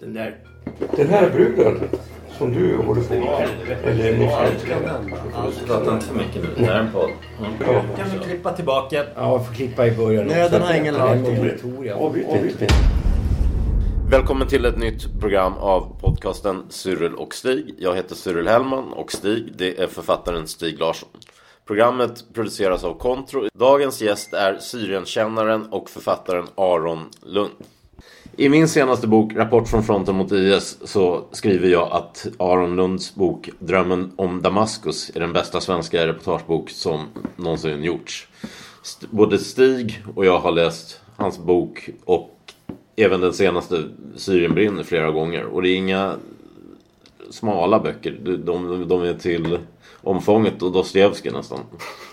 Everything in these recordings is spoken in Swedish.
Den där... Den här bruden som du håller på med. Eller ni Prata inte för mycket nu. Det här är en podd. Ja. Kan vi klippa tillbaka? Ja, får klippa i början. Nöden har ingen inte. Välkommen till ett nytt program av podcasten Cyril och Stig. Jag heter Cyril Hellman och Stig, det är författaren Stig Larsson. Programmet produceras av Kontro. Dagens gäst är Syrienkännaren och författaren Aron Lund. I min senaste bok, Rapport från fronten mot IS, så skriver jag att Aron Lunds bok Drömmen om Damaskus är den bästa svenska reportagebok som någonsin gjorts. Både Stig och jag har läst hans bok och även den senaste Syrien brinner flera gånger. Och det är inga smala böcker. De, de, de är till omfånget och Dostojevskij nästan.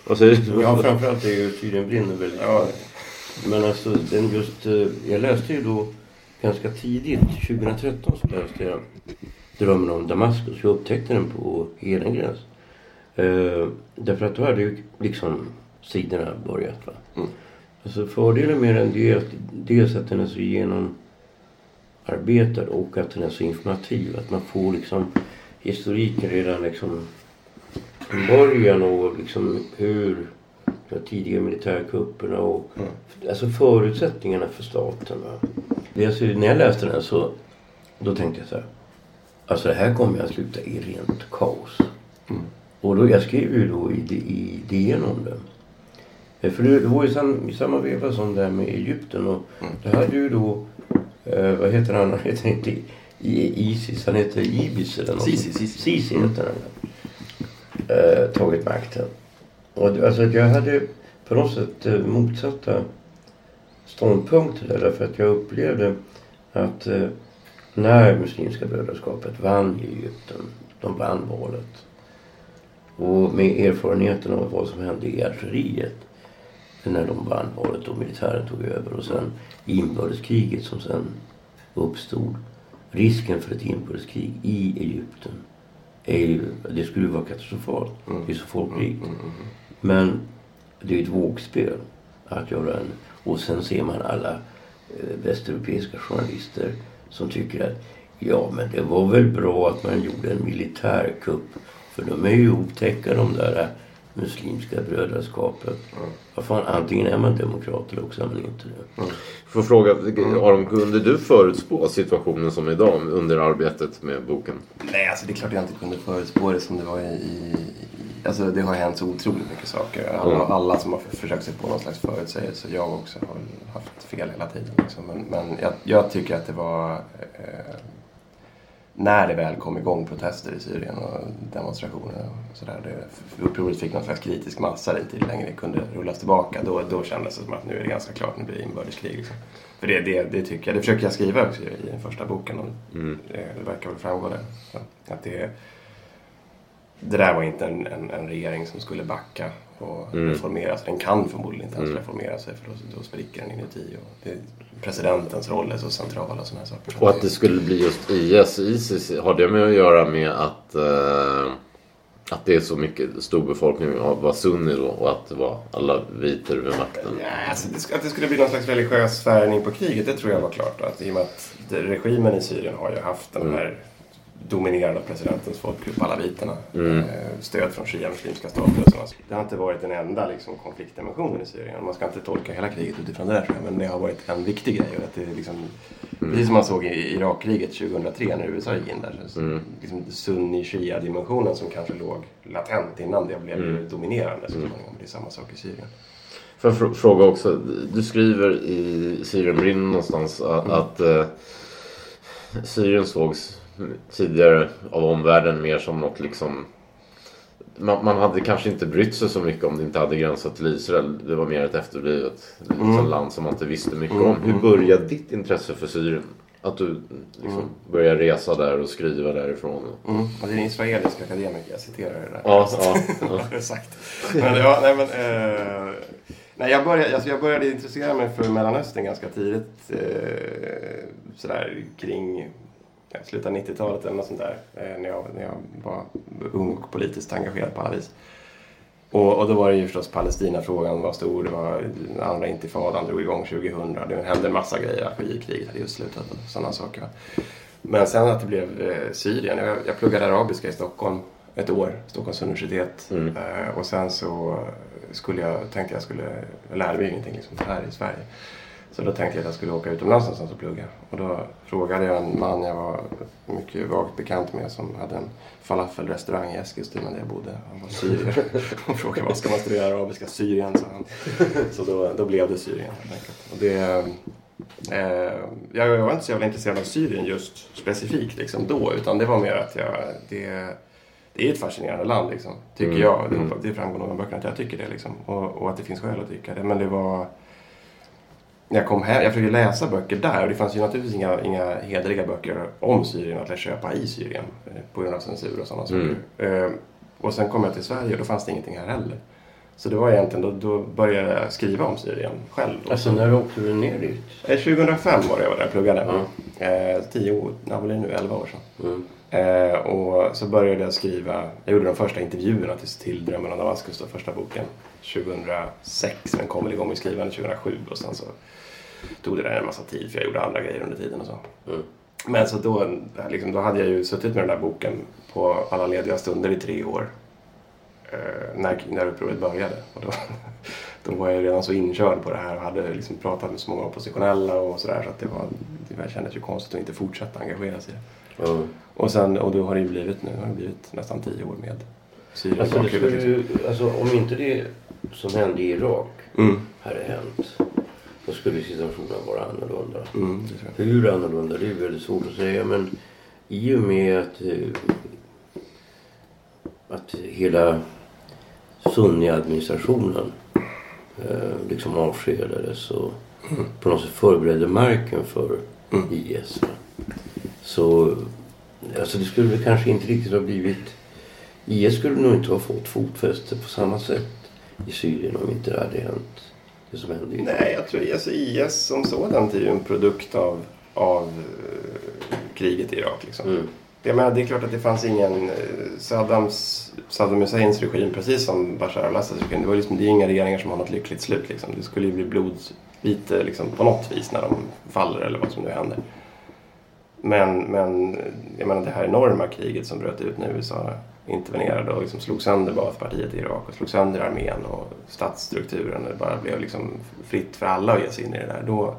Vad säger du? Ja, framförallt är ju Syrien brinner väldigt ja. Men alltså, den just... eh, Jag läste ju då ganska tidigt, 2013, så läste jag Drömmen om Damaskus. Jag upptäckte den på Hedengrens. Eh, därför att då hade ju liksom sidorna börjat. Va? Mm. Alltså fördelen med den är att dels att den är så genomarbetad och att den är så informativ. Att man får liksom historiken redan liksom från början och liksom hur de tidiga militärkupperna och alltså förutsättningarna för staten. Va? Det, alltså, när jag läste den så då tänkte jag så här. Alltså det här kommer ju att sluta i rent kaos. Och då, jag skrev ju då i, i DN om det. Eh, För det, det var ju sam, i samma veva som det här med Egypten och det hade ju då, eh, vad heter han, han heter inte I- I- Isis, han heter Ibis eller något. Sisi, Sisi. Sisi heter han. Eh, tagit makten. Och det- alltså att jag hade på något sätt eh, motsatta ståndpunkter där därför att jag upplevde att eh, när Muslimska brödraskapet vann i Egypten, de vann valet och med erfarenheten av vad som hände i Algeriet när de vann valet och militären tog över och sen inbördeskriget som sen uppstod. Risken för ett inbördeskrig i Egypten är ju, det skulle vara katastrofalt. Det är så folkrikt. Men det är ju ett vågspel att göra en... Och sen ser man alla eh, västeuropeiska journalister som tycker att ja, men det var väl bra att man gjorde en militärkupp. För de är ju otäcka de där eh, muslimska brödraskapet. Vad fan, antingen är man demokrat eller också är man inte det. Får jag fråga, Aron, kunde du förutspå situationen som idag under arbetet med boken? Nej, alltså det är klart jag inte kunde förutspå det som det var i... alltså det har hänt så otroligt mycket saker. Alla, Mm. alla som har försökt sig på någon slags förutsägelse. Jag också har haft fel hela tiden. Liksom. Men, men jag, jag tycker att det var... Eh, när det väl kom igång protester i Syrien och demonstrationer och sådär. det- Upproret fick någon slags kritisk massa dit inte längre kunde rullas tillbaka. Då, då kändes det som att nu är det ganska klart, nu blir det inbördeskrig. Liksom. För det, det, det tycker jag, det försöker jag skriva också i den första boken. Och det, det verkar väl framgå där. Att det, det där var inte en, en, en regering som skulle backa och reformera sig. Den kan förmodligen inte ens reformera sig för då, då spricker den inuti. Och det, presidentens roll är så central och sådana saker. Och att det skulle bli just IS, Isis, har det med att göra med att, eh, att det är så mycket stor befolkning var sunni då och att det var alla viter vid makten? Ja, alltså det, att det skulle bli någon slags religiös färgning på kriget, det tror jag var klart. Att, I och med att regimen i Syrien har ju haft den här dominerade av presidentens folkgrupp, alaviterna. Eh, stöd från shia-muslimska stater och sådana saker. Det har inte varit den enda liksom, konfliktdimensionen i Syrien. Man ska inte tolka hela kriget utifrån det där men det har varit en viktig grej. Och att det liksom, Precis som man såg i Irakkriget 2003 när USA gick in där. Så, liksom, Sunni-shia-dimensionen som kanske låg latent innan det blev dominerande så småningom. Det är samma sak i Syrien. Får jag fr- fråga också, du skriver i Syrien brinner någonstans att, att eh, Syrien sågs tidigare av omvärlden mer som något liksom man, man hade kanske inte brytt sig så mycket om det inte hade gränsat till Israel. Det var mer ett efterblivet mm. land som man inte visste mycket mm. om. Hur började ditt intresse för Syrien? Att du liksom mm. började resa där och skriva därifrån. Mm. Och det är en israelisk akademiker, jag citerar det där. Ja, ja, ja. sagt. Men, ja, nej, men, eh, nej, jag, började, alltså jag började intressera mig för Mellanöstern ganska tidigt. Eh, sådär kring ja, slutet av 90-talet eller något sånt där. Eh, när, jag, när jag var ung och politiskt engagerad på alla vis. Och, och då var det ju förstås Palestinafrågan var stor. Det var andra intifadan drog igång 2000. Det hände en massa grejer. Algerikriget hade just slutat och sådana saker. Men sen att det blev eh, Syrien. Jag, jag pluggade arabiska i Stockholm ett år, Stockholms universitet. Mm. Eh, och sen så skulle jag, tänkte jag skulle, jag lärde mig ingenting liksom, här i Sverige. Så då tänkte jag att jag skulle åka utomlands någonstans och plugga. Och då frågade jag en man jag var mycket vagt bekant med som hade en falafelrestaurang i Eskilstuna där jag bodde. Han var syrier. Och frågade vad ska man studera arabiska? Syrien, sa han. Så då, då blev det Syrien helt enkelt. Och det, eh, jag var inte så jävla intresserad av Syrien just specifikt liksom då. Utan det var mer att jag, det, det är ett fascinerande land liksom. Tycker mm. jag. Det, mm. det framgår nog av böckerna att jag tycker det liksom. Och, och att det finns skäl att tycka det. Men det var när jag kom hem, jag försökte läsa böcker där och det fanns ju naturligtvis inga, inga hederliga böcker om Syrien att köpa i Syrien eh, på grund av censur och sådana mm. saker. Uh, och sen kom jag till Sverige och då fanns det ingenting här heller. Så det var egentligen, då, då började jag skriva om Syrien själv. Alltså när åkte du ner dit? 2005 var det jag var där och pluggade. Mm. Uh, tio år, ja, vad är det nu, elva år sedan. Mm. Uh, och så började jag skriva, jag gjorde de första intervjuerna till, till Drömmen om Damaskus, första boken. 2006 men kom väl igång med skrivandet 2007 och sen så tog det där en massa tid för jag gjorde andra grejer under tiden och så. Mm. Men så då, liksom, då hade jag ju suttit med den där boken på alla lediga stunder i tre år. Eh, när, när upproret började. Och då, då var jag redan så inkörd på det här och hade liksom pratat med så många oppositionella och sådär så att det, var, det kändes ju konstigt att inte fortsätta engagera sig i det. Mm. Och, sen, och då har det ju blivit nu, har det blivit nästan tio år med Syrien. Alltså, ju, alltså om inte det som hände i Irak mm. hade hänt då skulle situationen vara annorlunda. Mm, Hur annorlunda det är väldigt svårt att säga men i och med att, eh, att hela Sunni-administrationen eh, liksom avskedades och mm. på något sätt förberedde marken för mm. IS. Så alltså det skulle väl kanske inte riktigt ha blivit IS skulle nog inte ha fått fotfäste på samma sätt i Syrien om inte det hade hänt det som hände? Nej, jag tror alltså IS som sådant är ju en produkt av, av uh, kriget i Irak. Liksom. Mm. Jag menar, det är klart att det fanns ingen uh, Saddams, Saddam Husseins regim, precis som Bashar al-Assads regim. Det, var liksom, det är inga regeringar som har något lyckligt slut. Liksom. Det skulle ju bli blodvite liksom, på något vis när de faller eller vad som nu händer. Men, men jag menar det här enorma kriget som bröt ut när USA intervenerade och liksom slog sönder Baathpartiet i Irak och slog sönder armén och statsstrukturen. Det bara blev liksom fritt för alla att ge sig in i det där. Då,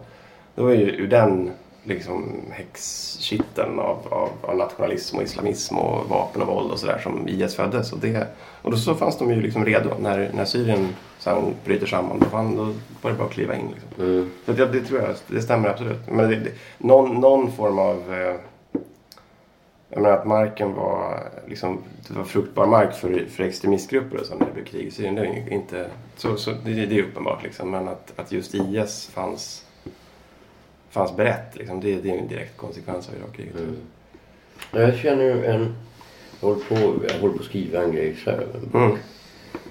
då är ju ur den liksom häxkitteln av, av, av, nationalism och islamism och vapen och våld och sådär som IS föddes. Och, det, och då så fanns de ju liksom redo. När, när Syrien sen bryter samman då, fan, då var det bara att kliva in. Liksom. Mm. Så det, det, tror jag, det stämmer absolut. Men det, det, någon, någon form av eh, jag menar att marken var, liksom, det var fruktbar mark för, för extremistgrupper och så när det blev krig i Syrien. Det är inte, så, så det, det är uppenbart liksom. Men att, att just IS fanns, fanns berett, liksom, det, det är en direkt konsekvens av Irakkriget. Mm. Jag känner ju en, jag håller på, jag håller på att skriva en grej själv. Mm.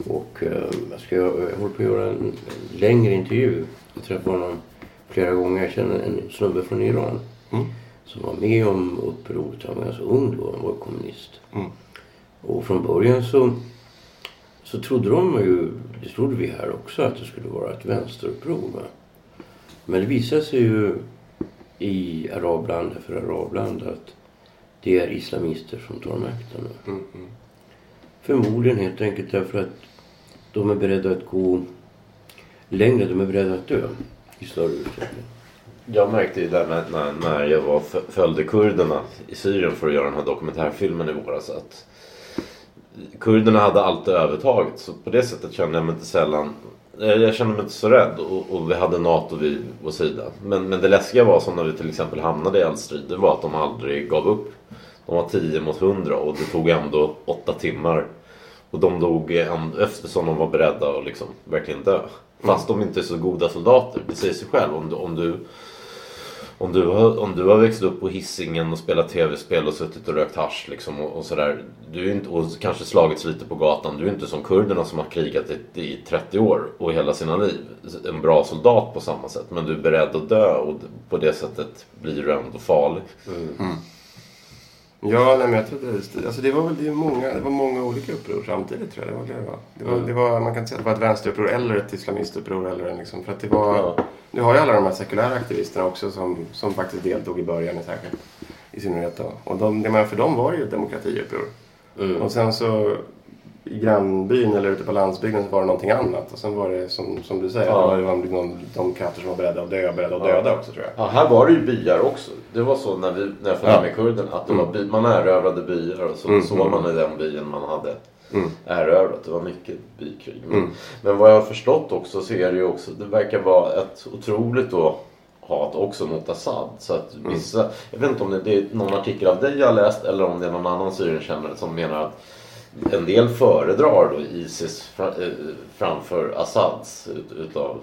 Och uh, jag, ska, jag håller på att göra en, en längre intervju. Jag träffade honom flera gånger. Jag känner en snubbe från Iran. Mm som var med om upproret. Han var ganska ung då, han var kommunist. Mm. Och från början så, så trodde de ju, det trodde vi här också, att det skulle vara ett vänsteruppror. Va? Men det visade sig ju i arabland efter arabland att det är islamister som tar makten. Mm, mm. Förmodligen helt enkelt därför att de är beredda att gå längre. De är beredda att dö i större utsträckning. Jag märkte ju det när, när, när jag var, följde kurderna i Syrien för att göra den här dokumentärfilmen i våras att kurderna hade alltid övertaget. Så på det sättet kände jag mig inte sällan eh, jag kände mig inte så rädd och, och vi hade NATO vid vår sida. Men, men det läskiga var som när vi till exempel hamnade i eldstrid. Det var att de aldrig gav upp. De var 10 mot 100 och det tog ändå 8 timmar Och de dog eftersom de var beredda att liksom verkligen dö. Fast de inte är så goda soldater. Det säger sig själv. Om du, om du, om du, har, om du har växt upp på hissingen och spelat tv-spel och suttit och rökt hasch liksom och, och sådär. Du är inte, och kanske slagits lite på gatan. Du är inte som kurderna som har krigat i, i 30 år och hela sina liv. En bra soldat på samma sätt. Men du är beredd att dö och på det sättet blir du ändå farlig. Ja, nej, men jag trodde det, alltså det var väl det många, det var många olika uppror samtidigt tror jag. Det var, det var, det var, det var, man kan inte säga att det var ett vänsteruppror eller ett islamistuppror. Eller en liksom, för att det var, Ja. Nu har ju alla de här sekulära aktivisterna också som, som faktiskt deltog i början i särskilt. I synnerhet då. Och de, jag menar, för dem var det ju ett demokratiuppror. Och sen så i grannbyn eller ute på landsbygden så var det någonting annat. Och sen var det som, som du säger, Ja. det var, någon, de krafter som var beredda att dö, beredda att döda också tror jag. Ja, här var det ju byar också. Det var så när, vi, när jag följde Ja. med kurden att det var by, man erövrade byar och så Mm, mm. man i den byn man hade Mm. erövrat. Det var mycket bykrig. Men, Mm. men vad jag har förstått också så är det ju också, det verkar vara ett otroligt då hat också mot Assad. Så att Mm. vissa, jag vet inte om det, det är någon artikel av dig jag har läst eller om det är någon annan Syrienkännare som menar att en del föredrar då Isis eh, framför Assads ut, utav,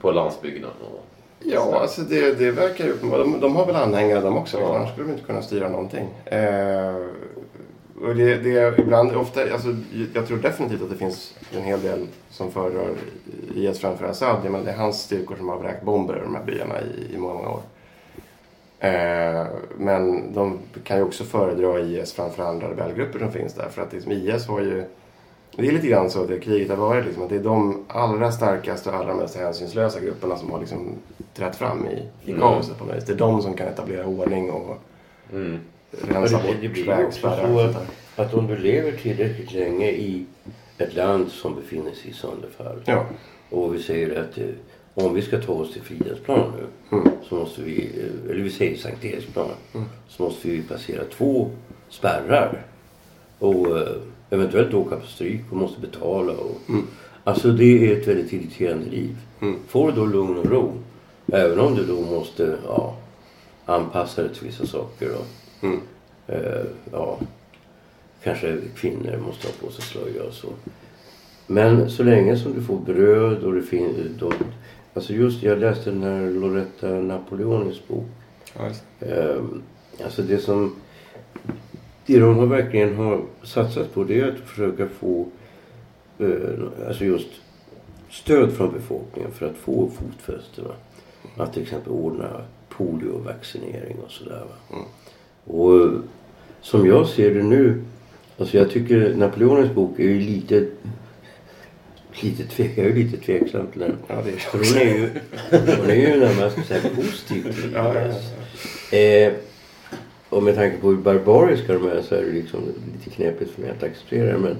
på landsbygden. Och, Ja, alltså det, det verkar ju de, de har väl anhängare de också. Ja. Annars skulle de inte kunna styra någonting. Eh, och det, det är ibland, ofta, alltså, jag tror definitivt att det finns en hel del som föredrar IS framför Assad. Jag menar, det är hans styrkor som har vräkt bomber i de här byarna i, i många, många år. Eh, men de kan ju också föredra IS framför andra rebellgrupper som finns där. För att liksom, IS var ju... Det är lite grann så att det kriget har varit. Liksom, att det är de allra starkaste och allra mest hänsynslösa grupperna som har liksom, trätt fram i, i Mm. kaoset på något vis. Det är de som kan etablera ordning och mm. rensa bort det blir ju också vägspärrar. så. Att om du lever tillräckligt länge i ett land som befinner sig i sönderfall. Ja. Och vi säger att eh, om vi ska ta oss till Fridhemsplan nu. Mm. Så måste vi, eh, eller vi säger Sankt Eriksplan. Så måste vi passera två spärrar. Och eh, eventuellt åka på stryk och måste betala. Och, Alltså det är ett väldigt irriterande liv. Mm. Får du då lugn och ro. Även om du då måste ja, anpassa dig till vissa saker. Och, Mm. eh, ja, kanske kvinnor måste ha på sig slöja och så. Men så länge som du får bröd och det finns... Då, alltså just, jag läste den här Loretta Napoleonis bok. Ehm, alltså det som... Det de har verkligen har satsat på det är att försöka få eh, alltså just stöd från befolkningen för att få fotfäste. Va? Att till exempel ordna poliovaccinering och sådär. Va? Och eh, som jag ser det nu, alltså jag tycker Napoleonens bok är ju lite Lite tvek, jag är lite tveksam till den. Ja, det är För hon är ju, hon är ju närmast så här positiv till Ja, ja, ja. Eh, och med tanke på hur barbariska de är så är det liksom lite knepigt för mig att acceptera det. Men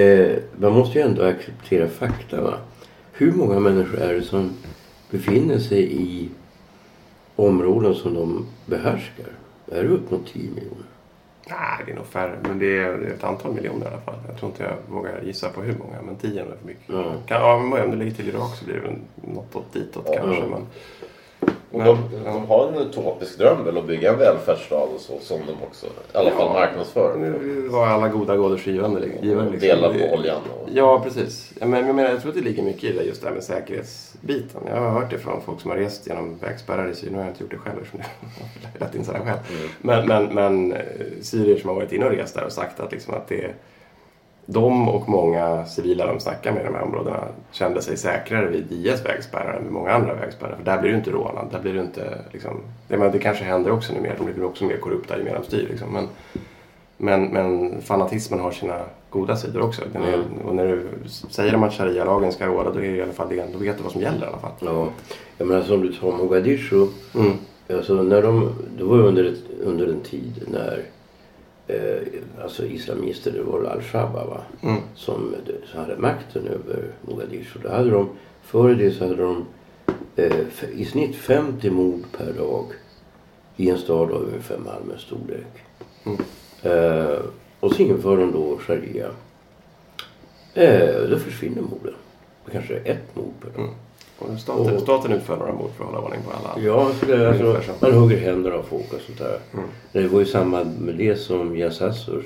eh, man måste ju ändå acceptera fakta. Va? Hur många människor är det som befinner sig i områden som de behärskar? Är det upp mot 10 miljoner? Nej, det är nog färre. Men det är, ett antal miljoner i alla fall. Jag tror inte jag vågar gissa på hur många. Men tio är för mycket. Ja. Kan, ja, om det ligger till Irak så blir det väl något åt ditåt kanske. Men, Och de, de har en utopisk dröm väl att bygga en välfärdsstat och så som de också i alla fall marknadsför. Nu var alla goda gåvors givande. givare, liksom. Dela Det- på oljan. Och, Ja, precis. Ja, Men jag, menar, jag tror att det ligger mycket i det just det här med säkerhetsbiten. Jag har hört det från folk som har rest genom vägspärrar i Syrien. Nu har jag inte gjort det själv eftersom det är lätt insedda själv. Men, men, men eh, syrier som har varit inne och rest där och sagt att, liksom att det de och många civila de snackar med i de här områdena kände sig säkrare vid IS vägspärrar än vid många andra vägspärrar. För där blir du inte rånad. Där blir du inte, liksom, det, men det kanske händer också nu mer. De blir också mer korrupta ju mer de styr. Liksom. Men, men, men fanatismen har sina goda sidor också. Är, och när du säger de att sharia-lagen ska råda då är det i alla fall det. Då vet du vad som gäller i alla fall. Ja, jag menar som du tar Mogadishu. Mm. Alltså när de, det var under, ett, under en tid när eh, alltså islamister, det var al-Shabaab va? Mm. som så hade makten över Mogadishu. Då hade de, före det så hade de eh, i snitt 50 mord per dag i en stad av ungefär Malmös storlek. Mm. Eh, och så inför de då sharia. Eh, då försvinner morden. Kanske ett mord per dag. Mm. Och staten, Och- staten utför några mord för att hålla ordning på alla. Ja, det, alltså, Ungefär så. man hugger händer av folk och sånt där. Mm. Det var ju samma med det som Yassasurs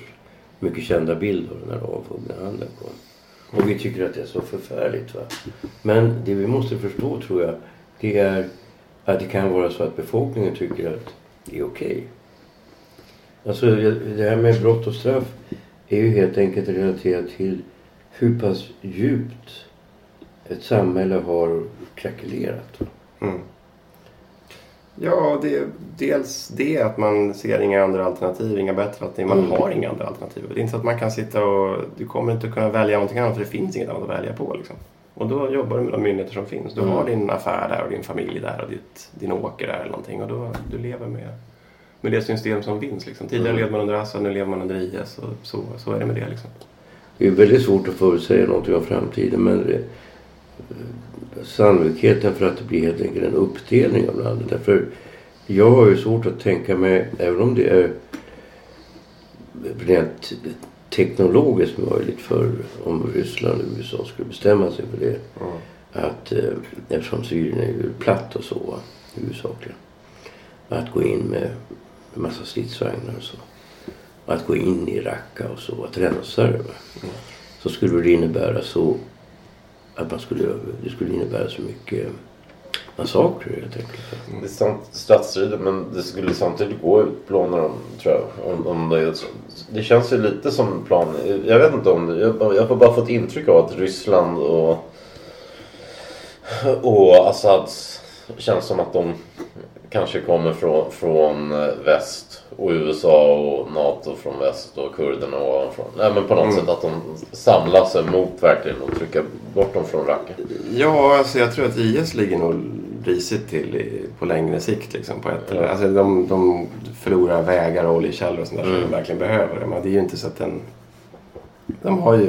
mycket kända bild av den här avhuggna handen på Och vi tycker att det är så förfärligt. Va? Men det vi måste förstå tror jag, det är att det kan vara så att befolkningen tycker att det är okej. Okay. Alltså det här med brott och straff är ju helt enkelt relaterat till hur pass djupt ett samhälle har krackelerat. Mm. Ja, det är dels det att man ser inga andra alternativ, inga bättre alternativ. Man mm. har inga andra alternativ. Det är inte så att man kan sitta och... Du kommer inte kunna välja någonting annat för det finns inget annat att välja på. Liksom. Och då jobbar du med de myndigheter som finns. Du mm. har din affär där och din familj där och ditt, din åker där eller någonting. Och då, du lever med, med det system som finns. Liksom. Tidigare mm. levde man under Assad, nu lever man under IS. Och så, så är det med det. Liksom. Det är väldigt svårt att förutsäga någonting om framtiden. Men det, sannolikheten för att det blir helt enkelt en uppdelning av landet. Därför jag har ju svårt att tänka mig, även om det är rent teknologiskt möjligt för om Ryssland och USA skulle bestämma sig för det. Mm. Att eh, eftersom Syrien är ju platt och så huvudsakligen. Att gå in med en massa stridsvagnar och så. Att gå in i Raqqa och så, att rensa det. Mm. Så skulle det innebära så att man skulle, det skulle innebära så mycket massakrer helt enkelt. Det är sant, statsstrider men det skulle samtidigt gå att utplåna dem tror jag. Om, om det, det känns ju lite som plan. Jag vet inte om jag, jag har bara fått intryck av att Ryssland och och Assads känns som att de kanske kommer från, från väst och USA och NATO från väst och kurderna ovanifrån. Nej men på något mm. sätt att de samlar sig mot verkligen och trycker bort dem från Raqqa. Ja, alltså jag tror att IS ligger nog risigt till i, på längre sikt. Liksom, på ett, ja. alltså, de, de förlorar vägar och oljekällor och sånt där mm. som de verkligen behöver. Men det är ju inte så att den... De har ju...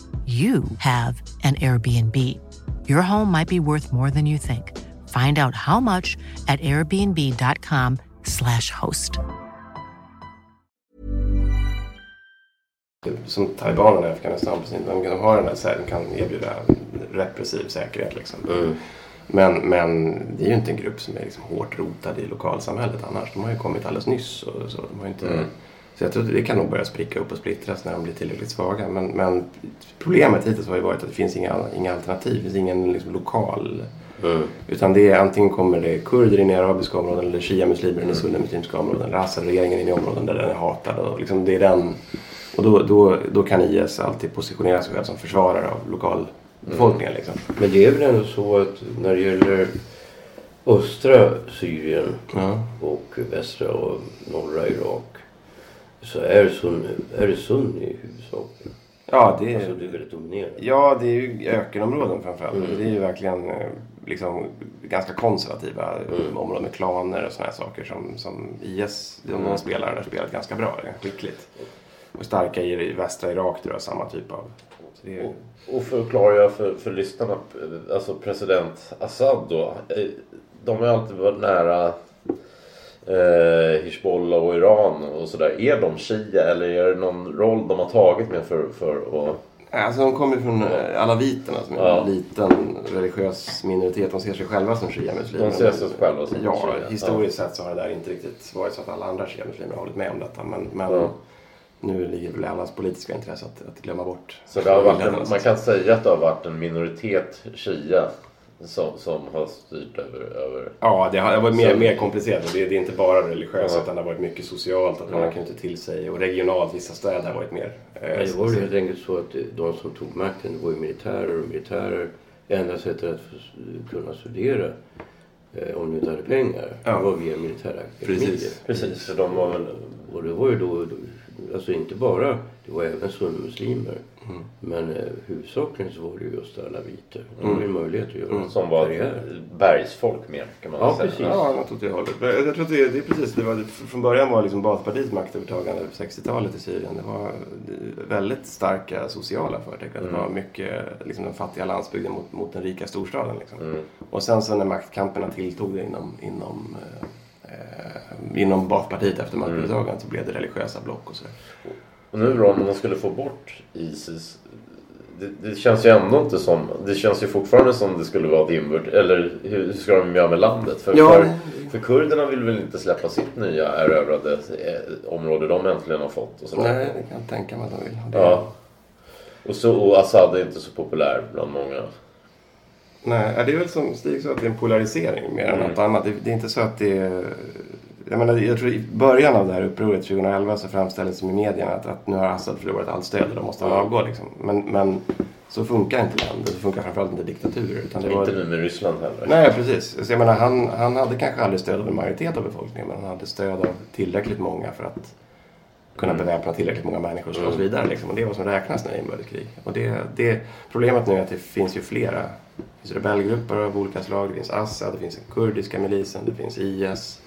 you have an Airbnb. Your home might be worth more than you think. Find out how much at airbnb.com slash host. Som talibanerna i Afghanistan, de, de har den här, de kan erbjuda repressiv säkerhet liksom. Mm. Men, men det är ju inte en grupp som är liksom hårt rotad i lokalsamhället annars. De har ju kommit alldeles nyss. Och så. De har inte... Mm så jag tror att det kan nog börja spricka upp och splittras när de blir tillräckligt svaga. Men, men problemet hittills har ju varit att det finns inga, inga alternativ. Det finns ingen liksom, lokal... Mm. Utan det är antingen kommer det kurder in i arabiska områden eller shia-muslimer in i sunnimuslimska områden. Eller Assad-regeringen in i områden där den är hatad. Och, liksom, det är den, och då, då, då kan IS alltid positionera sig själv som försvarare av lokalbefolkningen. Mm. Liksom. Men det är väl ändå så att när det gäller östra Syrien och västra och norra Irak så är, sunni i huvudsak? Ja, det är, alltså det är väldigt dominerande. Ja, det är ju ökenområden framförallt. Mm. Det är ju verkligen eh, liksom, ganska konservativa mm. områden med klaner och sådana här saker som, som IS, de mm. spelar har spelat ganska bra, skickligt. Och starka i västra Irak tror jag, samma typ av... Är... Och, och förklarar jag för, för lyssnarna, alltså president Assad då. Eh, de har alltid varit nära eh, Hizbollah och Iran och sådär. Är de shia eller är det någon roll de har tagit med för, för att... Alltså de kommer från eh, alaviterna som är ja. en liten religiös minoritet. De ser sig själva som shia-muslimer. De ser sig själva som Ja, shia. historiskt ja. sett så har det där inte riktigt varit så att alla andra shia-muslimer har hållit med om detta. Men, men ja. nu ligger väl allas politiska intresse att, att glömma bort. Så det har varit en, man kan säga att det har varit en minoritet shia som, som har styrt över... över... Ja, det har varit mer, Så- mer komplicerat. Det, det är inte bara religiöst Ja. utan det har varit mycket socialt. Att man har knutit till sig. Och regionalt, vissa städer har varit mer... eh, Nej, det var ju helt enkelt så att de som tog makten var ju militärer och militärer. Enda sättet att kunna studera eh, om du inte hade pengar Ja. var via militärakademier. Precis. Precis, för de var väl... Och det var ju då, alltså inte bara, det var även sunnimuslimer. Mm. Men eh, huvudsakligen så var det ju just alaviter. De hade ju möjlighet att göra Som var karriär. bergsfolk mer kan man Ja, säga. precis. Ja, något åt det hållet. Jag tror att det, det är precis, det var, från början var liksom Baathpartiets maktövertagande på 60-talet i Syrien. Det var väldigt starka sociala förtecken. Det var mycket liksom, den fattiga landsbygden mot, mot den rika storstaden. Liksom. Och sen så när maktkamperna tilltog det inom, inom, eh, inom Baathpartiet efter maktövertagandet så blev det religiösa block och sådär. Och nu då, om man skulle få bort Isis. Det, det känns ju ändå inte som... Det känns ju fortfarande som det skulle vara ett inbörd... Eller hur, hur ska de göra med landet? För, Ja. för, för kurderna vill väl inte släppa sitt nya erövrade eh, område de äntligen har fått och sådär. Nej, det kan jag tänka mig att de vill. Det- Ja. Och, så, och Assad är inte så populär bland många. Nej, det är väl som Stig sa att det är en polarisering mer än Mm. något annat. Det, det är inte så att det är... Jag menar, jag tror i början av det här upproret 2011 så framställdes det i medierna att, att nu har Assad förlorat allt stöd och då måste han avgå liksom. Men, men så funkar inte länder. Så funkar framförallt inte diktaturer. Utan det var... Inte nu med Ryssland heller. Nej, precis. Så jag menar, han, han hade kanske aldrig stöd av en majoritet av befolkningen men han hade stöd av tillräckligt många för att kunna beväpna tillräckligt många människor och slåss vidare. Liksom. Och det är vad som räknas när det är inbördeskrig. Och det, det, problemet nu är att det finns ju flera. Det finns rebellgrupper av olika slag. Det finns Assad, det finns den kurdiska milisen, det finns IS.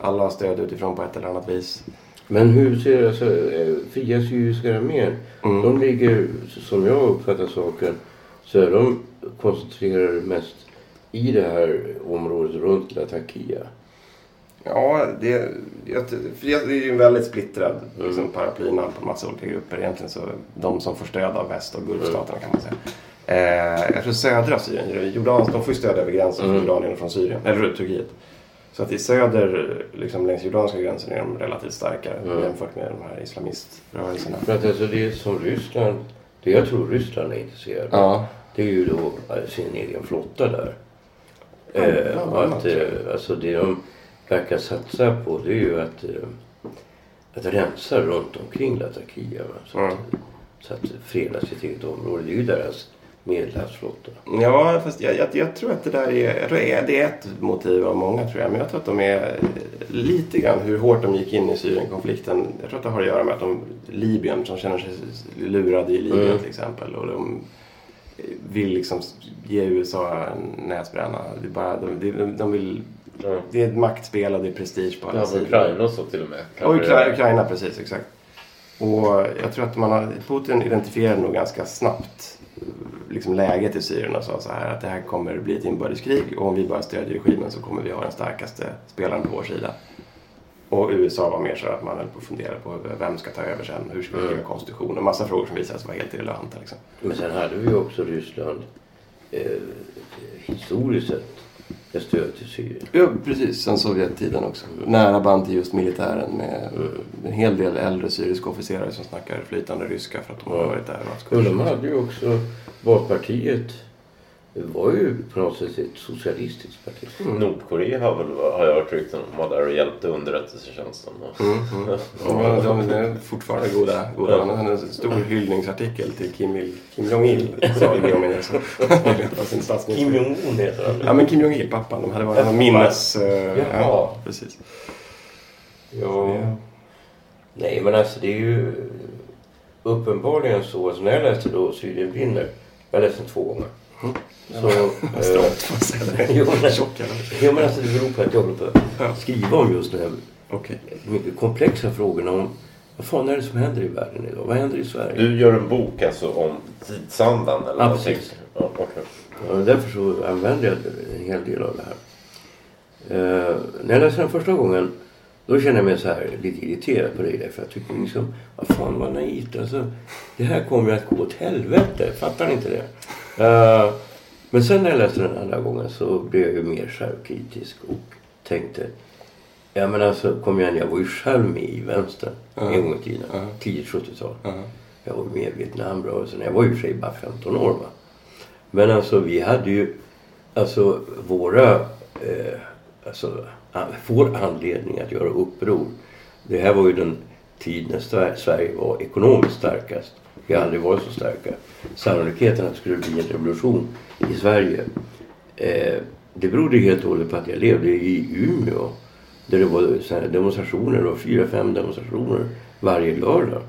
Alla har stöd utifrån på ett eller annat vis. Men hur ser alltså, eh, fria syriska armén, Mm. de ligger, som jag uppfattar saken, så är de koncentrerade mest i det här området runt Latakia. Ja, det, det är ju en väldigt splittrad liksom, paraplynamn på massa olika grupper. Egentligen så de som får stöd av väst och Gulfstaterna kan man säga. Eh, jag tror södra Syrien, Jordan, de får ju stöd över gränsen från Jordanien och från Syrien, eller Turkiet. Så att i söder, liksom längs jordanska gränsen, är de relativt starka jämfört med de här islamiströrelserna. För att alltså det som Ryssland, det jag tror Ryssland är intresserad av, Ja, det är ju då eh, sin egen flotta där. Ja, Eh, att, eh, alltså det de verkar satsa på det är ju att, eh, att rensa runt omkring Latakia. Så, att, så att freda sitt eget område. Det är ju deras medelhavsflotta. Ja, fast jag, jag, jag tror att det där är, det är, ett motiv av många tror jag. Men jag tror att de är eh, lite grann hur hårt de gick in i Syrienkonflikten. Jag tror att det har att göra med att de, Libyen, som känner sig lurade i Libyen Mm. till exempel. Och de vill liksom ge USA en näsbränna. Det är bara, de, de, de vill, Ja. det är ett maktspel och det är prestige på alla Ja, sidor. Ukraina och så till och med. Och Kanske Ukraina, precis, exakt. Och jag tror att man har, Putin identifierade nog ganska snabbt liksom läget i Syrien och sa så här att det här kommer bli ett inbördeskrig och om vi bara stödjer regimen så kommer vi ha den starkaste spelaren på vår sida. Och USA var mer så att man höll på att fundera på vem ska ta över sen, hur ska vi skriva konstitution och massa frågor som visade sig vara helt irrelevanta. Liksom. Men sen hade vi ju också Ryssland eh, historiskt sett ett stöd till Syrien. Ja, precis. Sen Sovjettiden också. Nära band till just militären med en hel del äldre syriska officerare som snackar flytande ryska för att de har varit där. och Och de hade ju också, Baathpartiet var ju på något sätt ett socialistiskt parti. Nordkorea har, väl, har jag hört rykten om var där och hjälpte underrättelsetjänsten. Och, Ja, de de är fortfarande goda. goda. Han hade en stor hyllningsartikel till Kim, Il, Kim Jong-Il. Kim Jong-Un heter han. Ja, men Kim Jong-Il, pappan. De hade varit någon minnes... Jaha. ja, precis. Ja. Nej men alltså det är ju uppenbarligen så. Alltså när jag läste då Syrien brinner. Jag läste den två gånger. Så, eh, Strått, får man säga det. Jo, men- Tjock jävla. ja, men alltså det beror på att jag håller på att skriva om just de här Okej. mycket komplexa frågorna om vad fan är det som händer i världen idag? Vad händer i Sverige? Du gör en bok alltså om tidsandan eller Ja, precis. Ja, okej. Ja, därför så använder jag en hel del av det här. Eh, när jag läste den första gången då kände jag mig så här lite irriterad på dig. För jag tycker liksom, vad fan vad naivt. Alltså, det här kommer ju att gå åt helvete. Fattar ni inte det? Eh, men sen när jag läste den andra gången så blev jag ju mer självkritisk och tänkte Ja men alltså kom igen, jag var ju själv med i vänstern Ja. en gång i tiden. Ja. Tidigt 70-tal. Ja. Jag var med i Vietnamrörelsen. Jag var ju för sig bara 15 år va. Men alltså vi hade ju Alltså våra, eh, alltså vår anledning att göra uppror. Det här var ju den tid när Sver- Sverige var ekonomiskt starkast. Vi har aldrig varit så starka. Sannolikheten att det skulle bli en revolution i Sverige. Eh, det berodde helt och hållet på att jag levde i Umeå. Där det var demonstrationer, var fyra, fem demonstrationer varje lördag.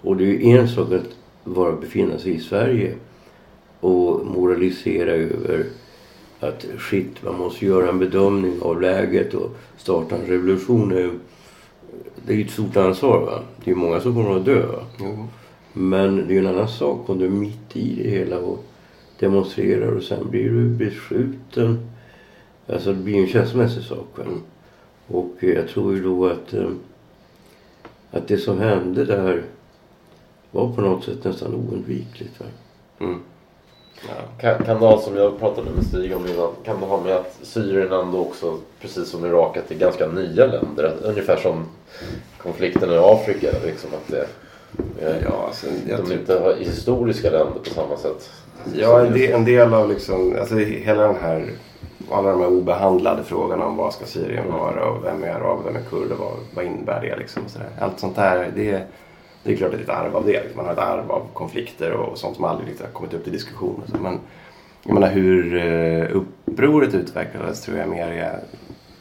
Och det är ju en sak att vara befinna sig i Sverige och moralisera över att shit, man måste göra en bedömning av läget och starta en revolution. Det är ju- ett stort ansvar. Va? Det är ju många som kommer att dö. Jo. Men det är ju en annan sak om du är mitt i det hela och demonstrerar och sen blir du beskjuten. Alltså det blir en känslomässig sak. Och eh, jag tror ju då att, eh, att det som hände där var på något sätt nästan oundvikligt. Va? Mm. Kan, kan det ha, som jag pratade med Stig om innan, kan det ha med att Syrien ändå också, precis som Irak, att det är ganska nya länder? Att, ungefär som konflikten i Afrika, liksom att det, Ja, alltså, jag de tror- inte har historiska länder på samma sätt. Ja, en del, en del av liksom, alltså hela den här, alla de här obehandlade frågorna om vad ska Syrien vara och vem är arab vem är kurd och vad, vad innebär det liksom. och Så där. Allt sånt där, det, det är klart att det är ett arv av det. Liksom. Man har ett arv av konflikter och sånt som aldrig har kommit upp till diskussion. Så. Men jag menar hur eh, upproret utvecklades tror jag mer är,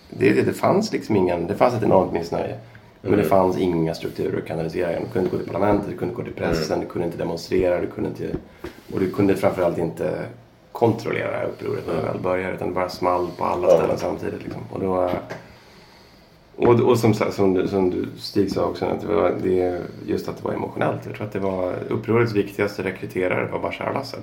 det, det, det fanns liksom ingen, det fanns ett enormt missnöje. Men det fanns inga strukturer att kanalisera. Du kunde inte gå till parlamentet, du kunde inte gå till pressen, du kunde inte demonstrera, du kunde inte... Och du kunde framförallt inte kontrollera det här upproret när det väl började. Utan det bara small på alla ställen samtidigt. Liksom. Och, då, och, och som, som, du- som du Stig sa också, att det var det, just att det var emotionellt. Jag tror att det var upprorets viktigaste rekryterare var Bashar al-Assad.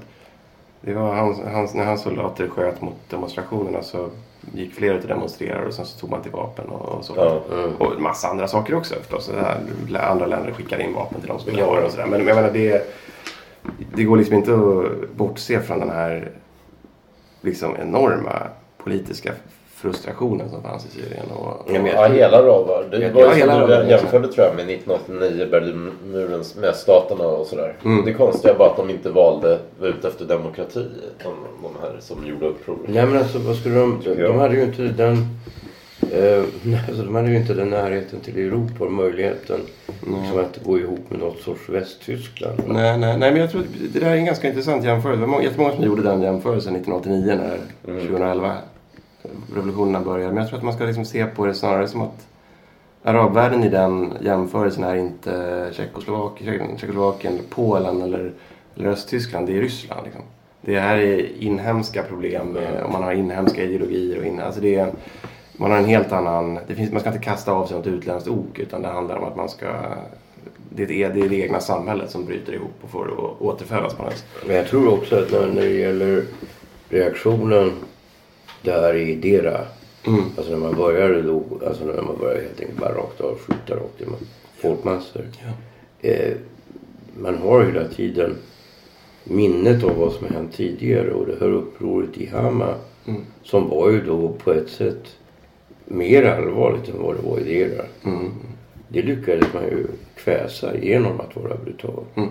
Det var hans, hans, när hans soldater sköt mot demonstrationerna så gick flera ut och demonstrerade och sen så tog man till vapen och, och så. Ja. Och en massa andra saker också förstås. Här, andra länder skickar in vapen till de som vill ha det och sådär. Men jag menar det, det går liksom inte att bortse från den här liksom enorma politiska frustrationen som fanns i Syrien. Och, jag Ja, hela ravar. Det Ja, var ju som du jämförde tror jag med 1989, Berlinmurens med staterna och sådär. Mm. Det konstiga var att de inte valde ut efter demokrati, de, de här som gjorde uppror. Nej men alltså vad skulle de... De, de hade ju inte den... Eh, alltså, de hade ju inte den närheten till Europa och möjligheten liksom, att gå ihop med något sorts Västtyskland. Nej, nej, nej, men jag tror att det där är en ganska intressant jämförelse. Det var må- jättemånga som gjorde den jämförelsen 1989 när 2011 revolutionerna började. Men jag tror att man ska liksom se på det snarare som att arabvärlden i den jämförelsen är inte Tjeckoslovakien, Tjeckoslovakien eller Polen eller, eller Östtyskland. Det är Ryssland. Liksom. Det här är inhemska problem med, och man har inhemska ideologier. Och in, alltså det är, man har en helt annan... Det finns, man ska inte kasta av sig något utländskt ok utan det handlar om att man ska... Det är e- det, är det egna samhället som bryter ihop och får återfällas. återfödas på något sätt. Men jag tror också att när, när det gäller reaktionen där i Dera. Mm. Alltså när man började då, alltså när man började helt enkelt bara rakt av skjuta rakt i folkmassor. Eh, man har hela tiden minnet av vad som har hänt tidigare och det här upproret i Hama Mm. som var ju då på ett sätt mer allvarligt än vad det var i Dera. Mm. Det lyckades man ju kväsa genom att vara brutal. Mm.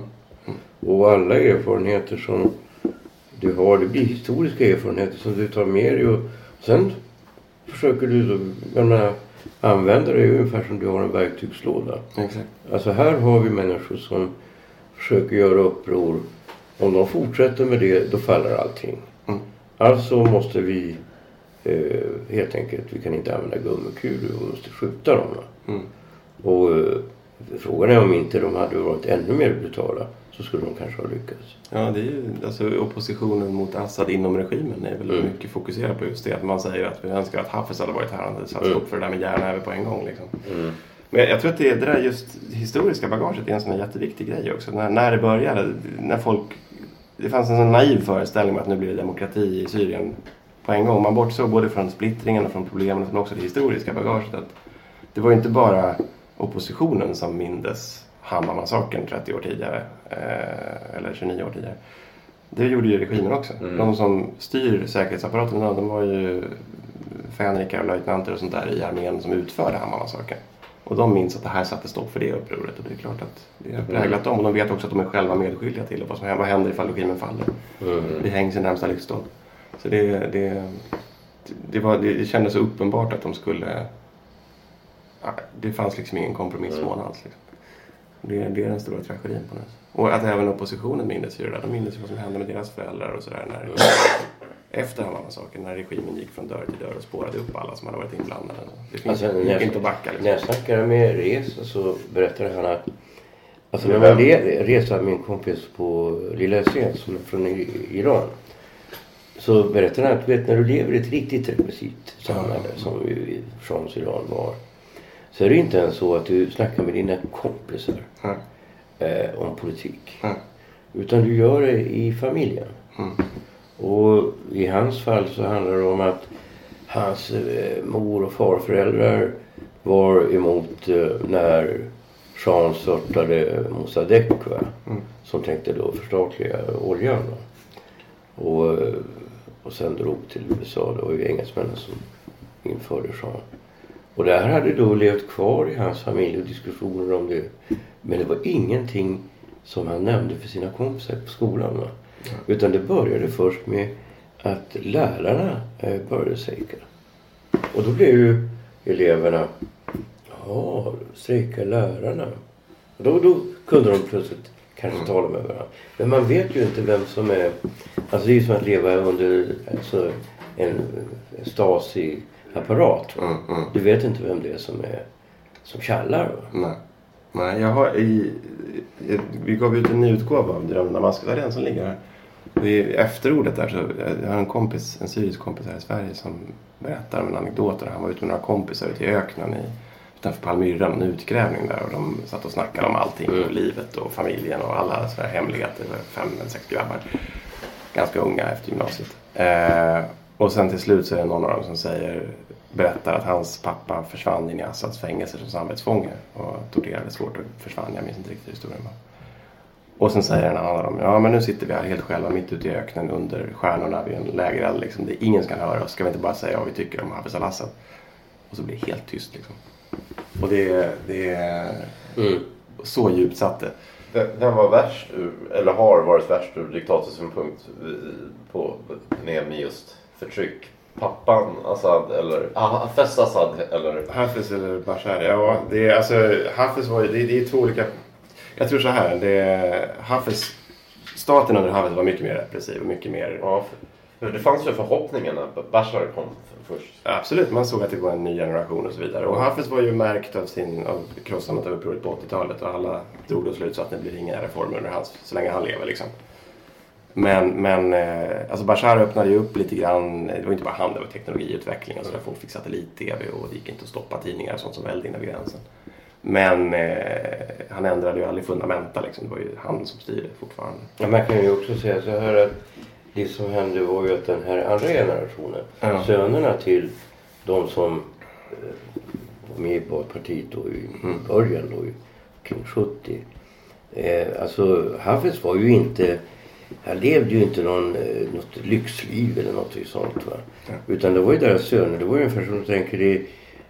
Och alla erfarenheter som du har, det blir historiska erfarenheter som du tar med dig och sen försöker du då, jag menar, använda det ungefär som du har en verktygslåda. Exakt. Alltså här har vi människor som försöker göra uppror. Om de fortsätter med det, då faller allting. Mm. Alltså måste vi eh, helt enkelt, vi kan inte använda gummikulor, vi måste skjuta dem. Mm. Och eh, frågan är om inte de hade varit ännu mer brutala så skulle de kanske ha lyckats. Ja, det är ju alltså oppositionen mot Assad inom regimen är väl Mm. mycket fokuserad på just det. Att man säger att vi önskar att Hafez hade varit här och hade satt stopp för det där med järnhäve på en gång. Liksom. Mm. Men jag, jag tror att det, det där just historiska bagaget är en sån här jätteviktig grej också. När, när det började, när folk... Det fanns en sån naiv föreställning om att nu blir det demokrati i Syrien på en gång. Man bortsåg både från splittringen och från problemen men också det historiska bagaget. Att det var ju inte bara oppositionen som mindes Hammar-massakern 30 år tidigare. Eh, eller 29 år tidigare. Det gjorde ju regimen också. Mm. De som styr säkerhetsapparaten idag, de var ju fänrikar och löjtnanter och sånt där i armén som utförde Hammar-massakern. Och de minns att det här satte stopp för det upproret och det är klart att det har präglat dem. Och de vet också att de är själva medskyldiga till. Vad, som, händer- vad händer ifall regimen faller? Mm. Det hängs i närmsta lyktstolpe. Så det, det, det, var, det, det kändes så uppenbart att de skulle... Det fanns liksom ingen kompromissmål alls. Liksom. Det, det är den stora tragedin på något sätt. Och att även oppositionen mindes ju det där. De mindes ju vad som hände med deras föräldrar och sådär. När, efter alla massakern, när regimen gick från dörr till dörr och spårade upp alla som hade varit inblandade. Det finns Alltså, när, inte att backa liksom. när jag snackade med Reza så berättade han att Alltså när man Reza, min kompis på Lilla Essén som är från Iran. Så berättade han att vet, när du lever i ett riktigt repressivt samhälle som Shams Iran var. Så är det inte ens så att du snackar med dina kompisar. Eh, om politik. Ja. Utan du gör det i familjen. Mm. Och i hans fall så handlar det om att hans eh, mor och farföräldrar var emot eh, när Shahen störtade Mossadegh? Mm. som tänkte då förstatliga oljan. Och, eh, och sen drog till USA. Det var ju engelsmännen som införde Shahen. Och det här hade då levt kvar i hans familj och diskussioner om det. Men det var ingenting som han nämnde för sina kompisar på skolan. Va? Utan det började först med att lärarna eh, började strejka. Och då blev ju eleverna, ja, strejkar lärarna? Och då, då kunde de plötsligt kanske tala med varandra. Men man vet ju inte vem som är, alltså det är ju som att leva under alltså, en Stasi-apparat. Mm, mm. Du vet inte vem det är som är som kallar. Va? Nej. Nej, jag har i, vi gav ut en ny utgåva av Drömmen Damaskus. Det är den som ligger här. I efterordet där så jag har en kompis, en syrisk kompis här i Sverige som berättar om en anekdot. där Han var ute med några kompisar ute i öknen i, utanför Palmyra, en utgrävning där. Och de satt och snackade om allting. Och livet och familjen och alla sådana här hemligheter. Fem eller sex grabbar. Ganska unga efter gymnasiet. Eh, och sen till slut så är det någon av dem som säger berättar att hans pappa försvann in i Assads fängelse som samvetsfånge och torterades svårt och försvann. Jag minns inte riktigt historien. Och sen säger en annan av dem, ja men nu sitter vi här helt själva mitt ute i öknen under stjärnorna vid en lägereld. Liksom. Det, ingen ska höra oss. Ska vi inte bara säga vad vi tycker om Hafiz al-Assad? Och så blir det helt tyst liksom. Och det, det är Mm. så djupt satt det. Vem var värst eller har varit värst ur diktatorsynpunkt i- på med med just förtryck? Pappan Assad eller Hafez Assad eller? Hafiz eller Bashar? Ja, det är alltså Hafiz var det, det är två olika. Jag tror så här, det är Hafiz, staten under Hafiz var mycket mer repressiv och mycket mer Ja, för, det fanns ju förhoppningar när Bashar kom först. Absolut, man såg att det var en ny generation och så vidare. Och Hafiz var ju märkt av, sin, av krossandet av upproret på 80-talet och alla drog då slutsatsen att det blir inga reformer under hans, så länge han lever liksom. Men, men eh, alltså Bashar öppnade ju upp lite grann, det var inte bara han, det var teknologiutveckling och så där folk fick satellit-tv och det gick inte att stoppa tidningar och sånt som vällde in över gränsen. Men eh, han ändrade ju aldrig fundamenta liksom, det var ju han som styrde fortfarande. Ja, man kan ju också säga så här att det som hände var ju att den här andra generationen, Ja. sönerna till de som eh, var med i partiet då i början då, kring 70. Eh, alltså Hafiz var ju inte, han levde ju inte någon, eh, något lyxliv eller något sånt va. Utan det var ju deras söner, det var ju ungefär som du tänker i,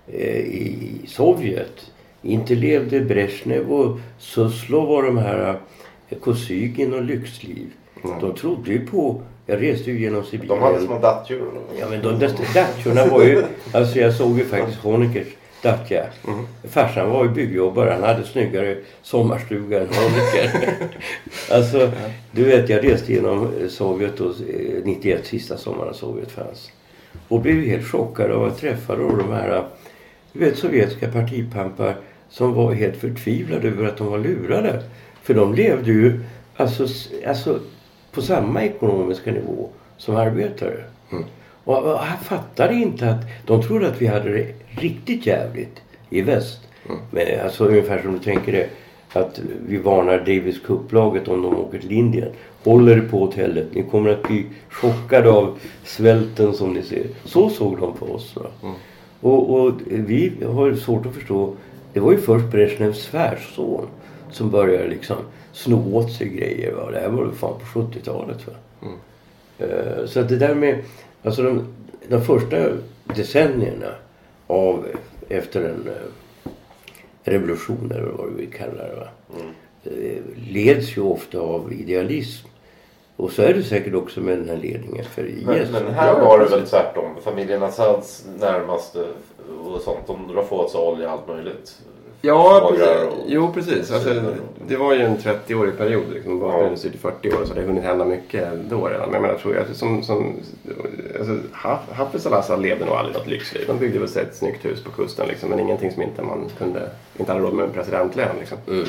eh, i Sovjet. Inte levde Brezhnev och Suslov och de här eh, Kosygin och lyxliv. De trodde ju på, jag reste ju genom Sibirien. De hade små dattjor. Ja men de dattjorna var ju, alltså jag såg ju faktiskt Honeckers dattja. Farsan var ju byggjobbare, han hade snyggare sommarstuga än Honecker. alltså, du vet jag reste genom eh, Sovjet och eh, 91, sista sommaren Sovjet fanns. Och blev helt chockad av att träffa då de här, du vet sovjetiska partipampar som var helt förtvivlade över att de var lurade. För de levde ju alltså, alltså på samma ekonomiska nivå som arbetare. Och, och han fattade inte att de trodde att vi hade det riktigt jävligt i väst. Men alltså ungefär som du tänker det. Att vi varnar Davis Cup-laget om de åker till Indien. Håll er på hotellet. Ni kommer att bli chockade av svälten som ni ser. Så såg de på oss. Va? Och, och vi har svårt att förstå. Det var ju först Brezjnevs svärson som började liksom sno åt sig grejer. Va? Det här var väl fan på 70-talet. Va? Eh, Så att det där med, alltså de, de första decennierna av, efter en eh, revolution eller vad vi kallar det. Va? Eh, leds ju ofta av idealism. Och så är det säkert också med den här ledningen för IS. Men, men här Ja, var det väl tvärtom. Familjen Assads närmaste och sånt. De drar få åt sig olja och allt möjligt. Ja, precis. och- Jo, precis. Alltså, det var ju en 30-årig period. Liksom, Ja. bakgrunden till 40 år så det har hunnit hända mycket då redan. Men jag menar, tror jag, som, som, alltså, Ha- Hafiz al-Assad levde nog aldrig något lyxliv. De byggde väl sig ett snyggt hus på kusten liksom, men ingenting som inte man kunde, inte hade råd med en presidentlön. Liksom. Mm.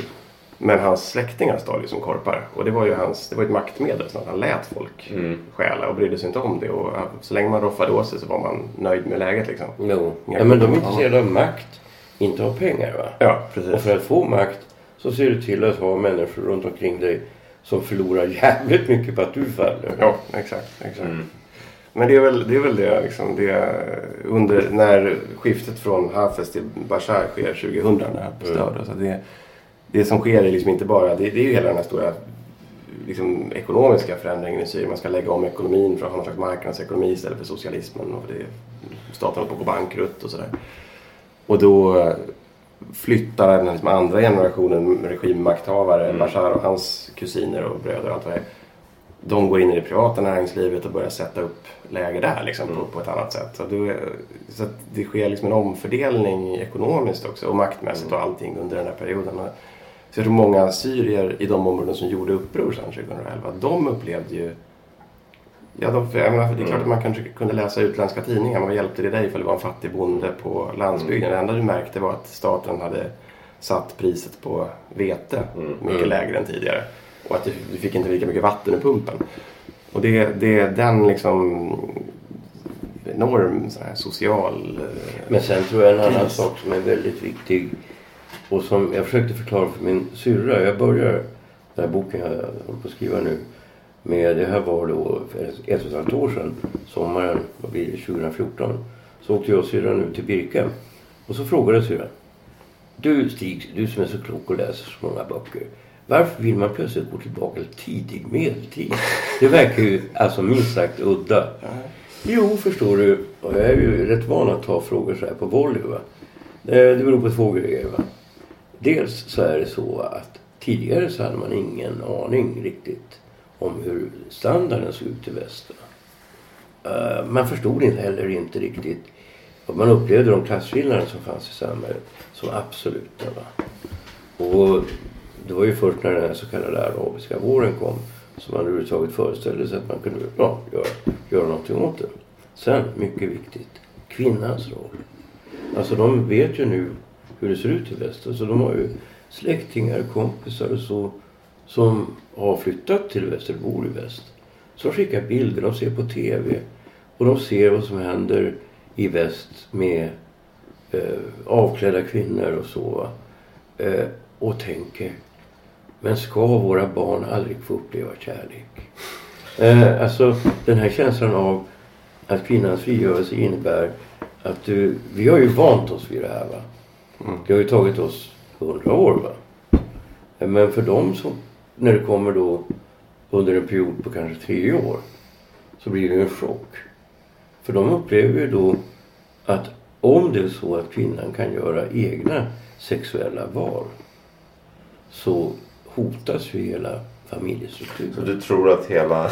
Men hans släktingar stal ju som korpar. Och det var ju hans, det var ett maktmedel. Så att han lät folk Mm. stjäla och brydde sig inte om det. Och ja, så länge man roffade åt sig så var man nöjd med läget. Liksom. Jo. Ja, men de är intresserade av makt, inte av pengar. va? Ja, precis. Och för att få makt så ser du till att ha människor runt omkring dig som förlorar jävligt mycket på att du faller. Ja, exakt. exakt. Mm. Men det är väl det, är väl det, liksom, det under, när skiftet från Hafez till Bashar sker 2000 när han. Så det, det som sker är liksom inte bara, det, det är ju hela den här stora liksom, ekonomiska förändringen i Syrien. Man ska lägga om ekonomin för att ha någon slags marknadsekonomi istället för socialismen. Och det, staten håller på att gå bankrutt och sådär. Och då eh, flyttar den liksom andra generationen regimmakthavare, Bashar och hans kusiner och bröder och allt vad det är. De går in i det privata näringslivet och börjar sätta upp läger där liksom, på, på ett annat sätt. Så, då, så det sker liksom en omfördelning ekonomiskt också och maktmässigt och allting under den här perioden. Så jag tror många syrier i de områden som gjorde uppror sedan 2011, de upplevde ju Ja, de, jag menar, det är klart att man kanske kunde läsa utländska tidningar. Men vad hjälpte det dig ifall du var en fattig bonde på landsbygden? Det enda du märkte var att staten hade satt priset på vete mycket lägre än tidigare. Och att du, du fick inte lika mycket vatten ur pumpen. Och det, det är den liksom enorm sån här social... eh, Men sen tror jag en annan Kris. sak som är väldigt viktig och som jag försökte förklara för min syrra. Jag börjar den här boken jag håller på att skriva nu med, det här var då för ett och ett halvt år sedan, sommaren, vad blir det, 2014. Så åkte jag och syrran ut till Birka och så frågade syrran. Du Stig, du som är så klok och läser så många böcker. Varför vill man plötsligt gå tillbaka till tidig medeltid? Det verkar ju alltså minst sagt udda. Jo, förstår du. Och jag är ju rätt van att ta frågor så här på volley. Va? Eh, Det beror på två grejer. Va? Dels så är det så att tidigare så hade man ingen aning riktigt om hur standarden såg ut i väst. Eh, man förstod inte heller inte riktigt och man upplevde de klasskillnader som fanns i samhället som absoluta. Va? Och det var ju först när den här så kallade arabiska våren kom som man överhuvudtaget föreställde sig att man kunde ja, göra, göra någonting åt det. Sen, mycket viktigt, kvinnans roll. Alltså de vet ju nu hur det ser ut i väst. Alltså de har ju släktingar, kompisar och så som har flyttat till väst eller bor i väst. Som skickar bilder, de ser på TV och de ser vad som händer i väst med eh, avklädda kvinnor och så. Eh, och tänker, men ska våra barn aldrig få uppleva kärlek? Eh, alltså den här känslan av att kvinnans frigörelse innebär att du, vi har ju vant oss vid det här va. Det har ju tagit oss hundra år va. Men för dem som, när det kommer då under en period på kanske tre år så blir det ju en chock. För de upplever ju då att om det är så att kvinnan kan göra egna sexuella val så hotas ju hela Så familjestrukturen. du tror att hela,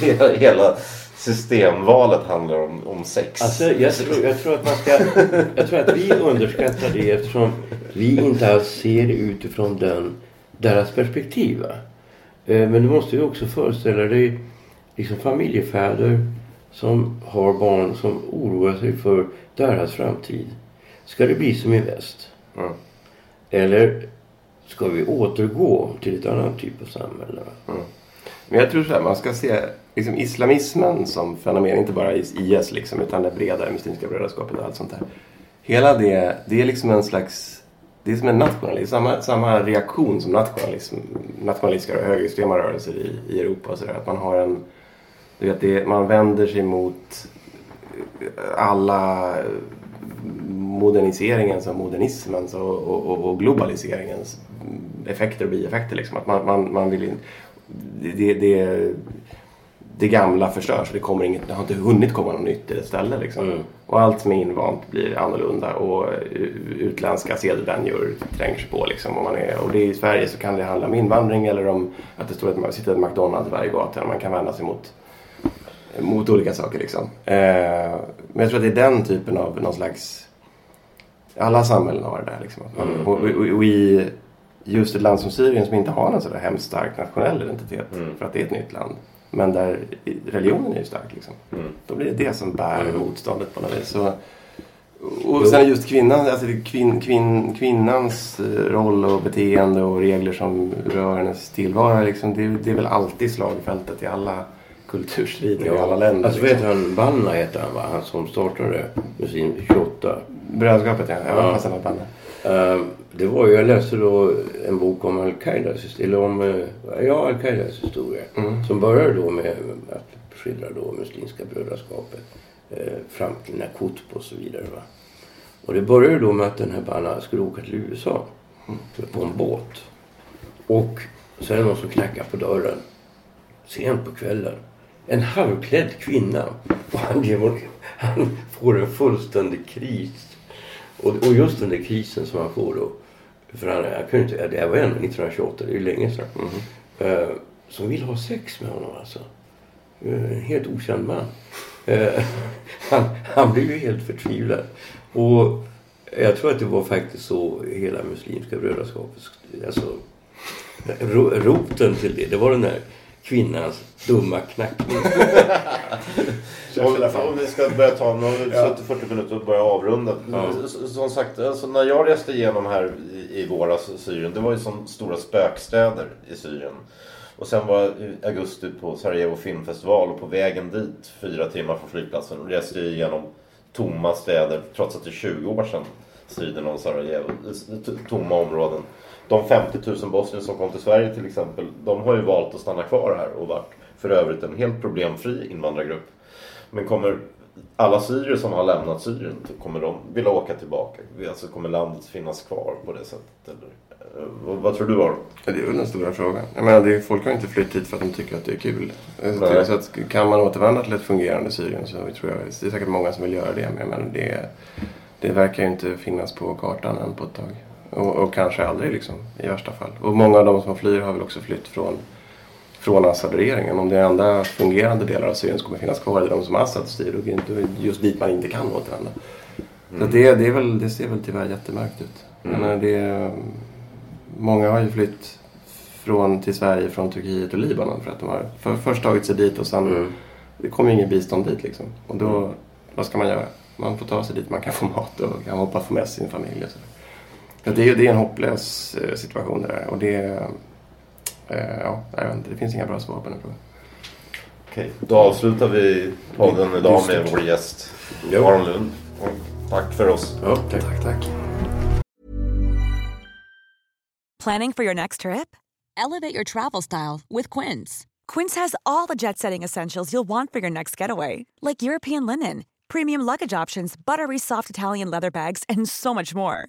hela, hela systemvalet handlar om, om sex? Alltså, jag, tror, jag tror att man ska... Jag tror att vi underskattar det eftersom vi inte alls ser det utifrån den, deras perspektiv. Eh, Men du måste ju också föreställa dig liksom familjefäder som har barn som oroar sig för deras framtid. Ska det bli som i väst? Mm. Eller ska vi återgå till ett annat typ av samhälle? va? Men jag tror så här, man ska se liksom, islamismen som fenomen, inte bara IS liksom, utan det bredare muslimska brödraskapet och allt sånt där. Hela det, det är liksom en slags, det är som en nationalism, samma, samma reaktion som nationalism, nationalistiska och högerextrema rörelser i, i Europa Så där, Att man har en, du vet, det, man vänder sig mot alla moderniseringens och modernismens och, och, och- och globaliseringens effekter och bieffekter. Liksom. Att man, man, man vill in, det, det, det gamla förstörs. Det, kommer inget, det har inte hunnit komma något nytt i ett ställe. Liksom. Mm. Och allt som är invant blir annorlunda och eh, utländska sedvänjor tränger sig på. Liksom, om man är, och det är I Sverige så kan det handla om invandring eller om att det står att man sitter ett McDonalds varje gata och man kan vända sig mot, mot olika saker. Liksom. Eh, men jag tror att det är den typen av någon slags... Alla samhällen har det där. Liksom. Man, och, och, och i just ett land som Syrien som inte har en sådär hemskt stark nationell identitet för att det är ett nytt land. Men där religionen är ju stark liksom. Då blir det det som bär motståndet på något vis. Så, och sen just kvinnan, alltså kvinn, kvinn, kvinnans eh, roll och beteende och regler som rör hennes tillvaro. Liksom, det, det är väl alltid slagfältet i alla kulturstrider i alla länder. Alltså liksom. vet han, Banna heter han va? Han som startade med sin 28. Brödraskapet ja. ja. Ja. Eh, det var ju, jag läste då en bok om Al-Qaidas historia, eller om, eh, ja Al-Qaidas historia. Som började då med att skildra då Muslimska brödraskapet. Eh, fram till när Qutb och så vidare va. Och det började då med att den här Banna skulle åka till USA. På en båt. Och så är det någon som knackar på dörren. Sent på kvällen. En halvklädd kvinna. Och han, han får en fullständig kris. Och, och just den där krisen som han får då. För han, jag kunde inte, det var ändå 1928, det är ju länge sedan. Eh, som vill ha sex med honom alltså. Eh, En helt okänd man. Eh, han, han blev ju helt förtvivlad. Och jag tror att det var faktiskt så hela Muslimska brödraskapet, alltså ro, roten till det, det var den där kvinnans dumma knackning. Om, om vi ska börja ta, nu har vi suttit 40 minuter och börja avrunda. S- Som sagt, alltså, när jag reste igenom här i, i våras Syrien, det var ju som stora spökstäder i Syrien. Och sen var augusti på Sarajevo filmfestival och på vägen dit, fyra timmar från flygplatsen, och reste jag igenom tomma städer, trots att det är 20 år sedan striden om Sarajevo. T- Tomma områden. De 50 000 bosnier som kom till Sverige till exempel, de har ju valt att stanna kvar här och varit för övrigt en helt problemfri invandrargrupp. Men kommer alla syrier som har lämnat Syrien, kommer de vilja åka tillbaka? Alltså kommer landet finnas kvar på det sättet? Eller, eh, vad, vad tror du Aron? Ja, det är väl den stora frågan. Jag menar, det är, folk har inte flytt hit för att de tycker att det är kul. Eh, Nej. Så att, kan man återvända till ett fungerande Syrien så tror jag det är säkert många som vill göra det. Men, men det, det verkar ju inte finnas på kartan än på ett tag. Och, och kanske aldrig liksom, i värsta fall. Och många av de som flyr har väl också flytt från, från Assad-regeringen. Om det är enda fungerande delar av Syrien som kommer finnas kvar, är de som Assad styr. Och inte just dit man inte kan återvända. Så att det, det, är väl, det ser väl tyvärr jättemörkt ut. Men det, många har ju flytt från, till Sverige från Turkiet och Libanon för att de har för, först tagit sig dit och sen det kommer ju ingen bistånd dit liksom. Och då, vad ska man göra? Man får ta sig dit man kan få mat och kan hoppas få med sin familj. Och så. Så det, är, det är en hopplös eh, situation det där. Och det, eh, ja, jag vet inte, det finns inga bra svar på den frågan. Okej, då avslutar vi podden idag med vår gäst Ja. Aron Lund. Och tack för oss. Ja, tack. Tack, tack. Planning for your next trip? Elevate your travel style with Quince. Quince has all the jet setting essentials you'll want for your next getaway, like European linen, premium luggage options, buttery soft Italian leather bags, and so much more.